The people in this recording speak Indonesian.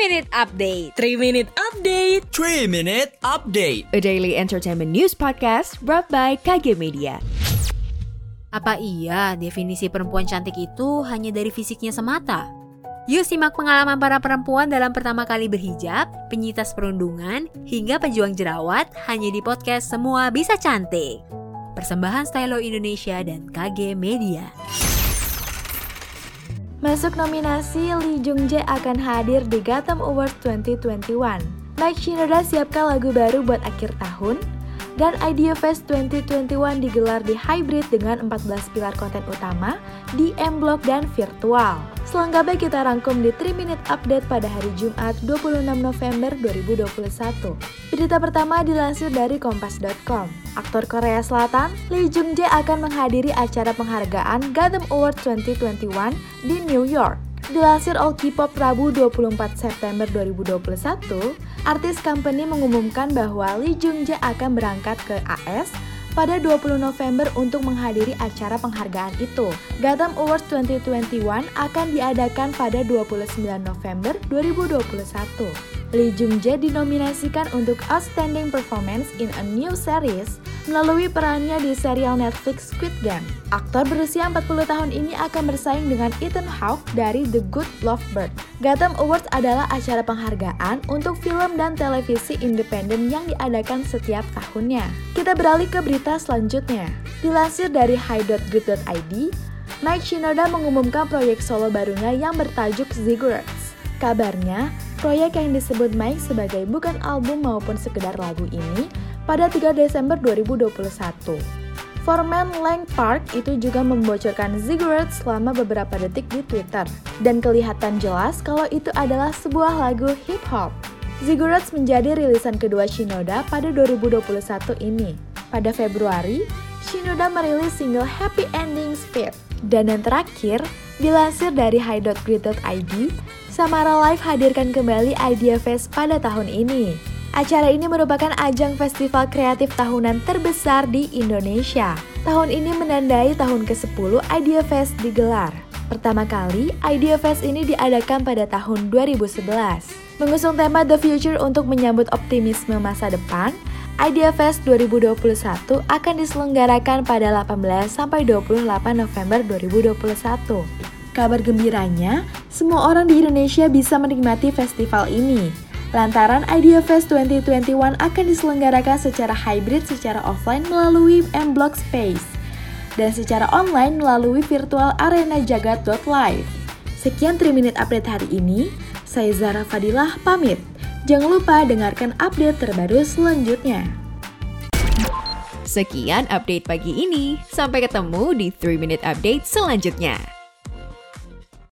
Minute Update 3 Minute Update 3 Minute Update A daily entertainment news podcast brought by KG Media Apa iya definisi perempuan cantik itu hanya dari fisiknya semata? Yuk simak pengalaman para perempuan dalam pertama kali berhijab, penyitas perundungan, hingga pejuang jerawat hanya di podcast Semua Bisa Cantik. Persembahan Stylo Indonesia dan KG Media. Masuk nominasi, Lee Jung Jae akan hadir di Gotham Awards 2021. Mike Shinoda siapkan lagu baru buat akhir tahun, dan Idea Fest 2021 digelar di hybrid dengan 14 pilar konten utama di M Block dan virtual. Selengkapnya kita rangkum di 3 Minute Update pada hari Jumat 26 November 2021. Berita pertama dilansir dari kompas.com. Aktor Korea Selatan, Lee Jung Jae akan menghadiri acara penghargaan Gotham Award 2021 di New York. Dilansir All K-pop Rabu 24 September 2021, artis company mengumumkan bahwa Lee Jung Jae akan berangkat ke AS pada 20 November untuk menghadiri acara penghargaan itu. Gotham Awards 2021 akan diadakan pada 29 November 2021. Lee Jung Jae dinominasikan untuk Outstanding Performance in a New Series melalui perannya di serial Netflix Squid Game. Aktor berusia 40 tahun ini akan bersaing dengan Ethan Hawke dari The Good Lovebird. Gotham Awards adalah acara penghargaan untuk film dan televisi independen yang diadakan setiap tahunnya. Kita beralih ke berita selanjutnya. Dilansir dari high.grid.id, Mike Shinoda mengumumkan proyek solo barunya yang bertajuk Ziggurats. Kabarnya, Proyek yang disebut Mike sebagai bukan album maupun sekedar lagu ini pada 3 Desember 2021. Forman Lang Park itu juga membocorkan Ziggurats selama beberapa detik di Twitter dan kelihatan jelas kalau itu adalah sebuah lagu hip hop. Ziggurats menjadi rilisan kedua Shinoda pada 2021 ini. Pada Februari, Shinoda merilis single Happy Endings Fit. Dan yang terakhir, dilansir dari high.grid.id, Samara Live hadirkan kembali Idea Fest pada tahun ini. Acara ini merupakan ajang festival kreatif tahunan terbesar di Indonesia. Tahun ini menandai tahun ke-10 Idea Fest digelar. Pertama kali, Idea Fest ini diadakan pada tahun 2011. Mengusung tema The Future untuk menyambut optimisme masa depan, Idea Fest 2021 akan diselenggarakan pada 18 sampai 28 November 2021. Kabar gembiranya, semua orang di Indonesia bisa menikmati festival ini. Lantaran Idea Fest 2021 akan diselenggarakan secara hybrid secara offline melalui M Block Space dan secara online melalui virtual arena jagat.live. Sekian 3 Minute Update hari ini, saya Zara Fadilah pamit. Jangan lupa dengarkan update terbaru selanjutnya. Sekian update pagi ini, sampai ketemu di 3 Minute Update selanjutnya.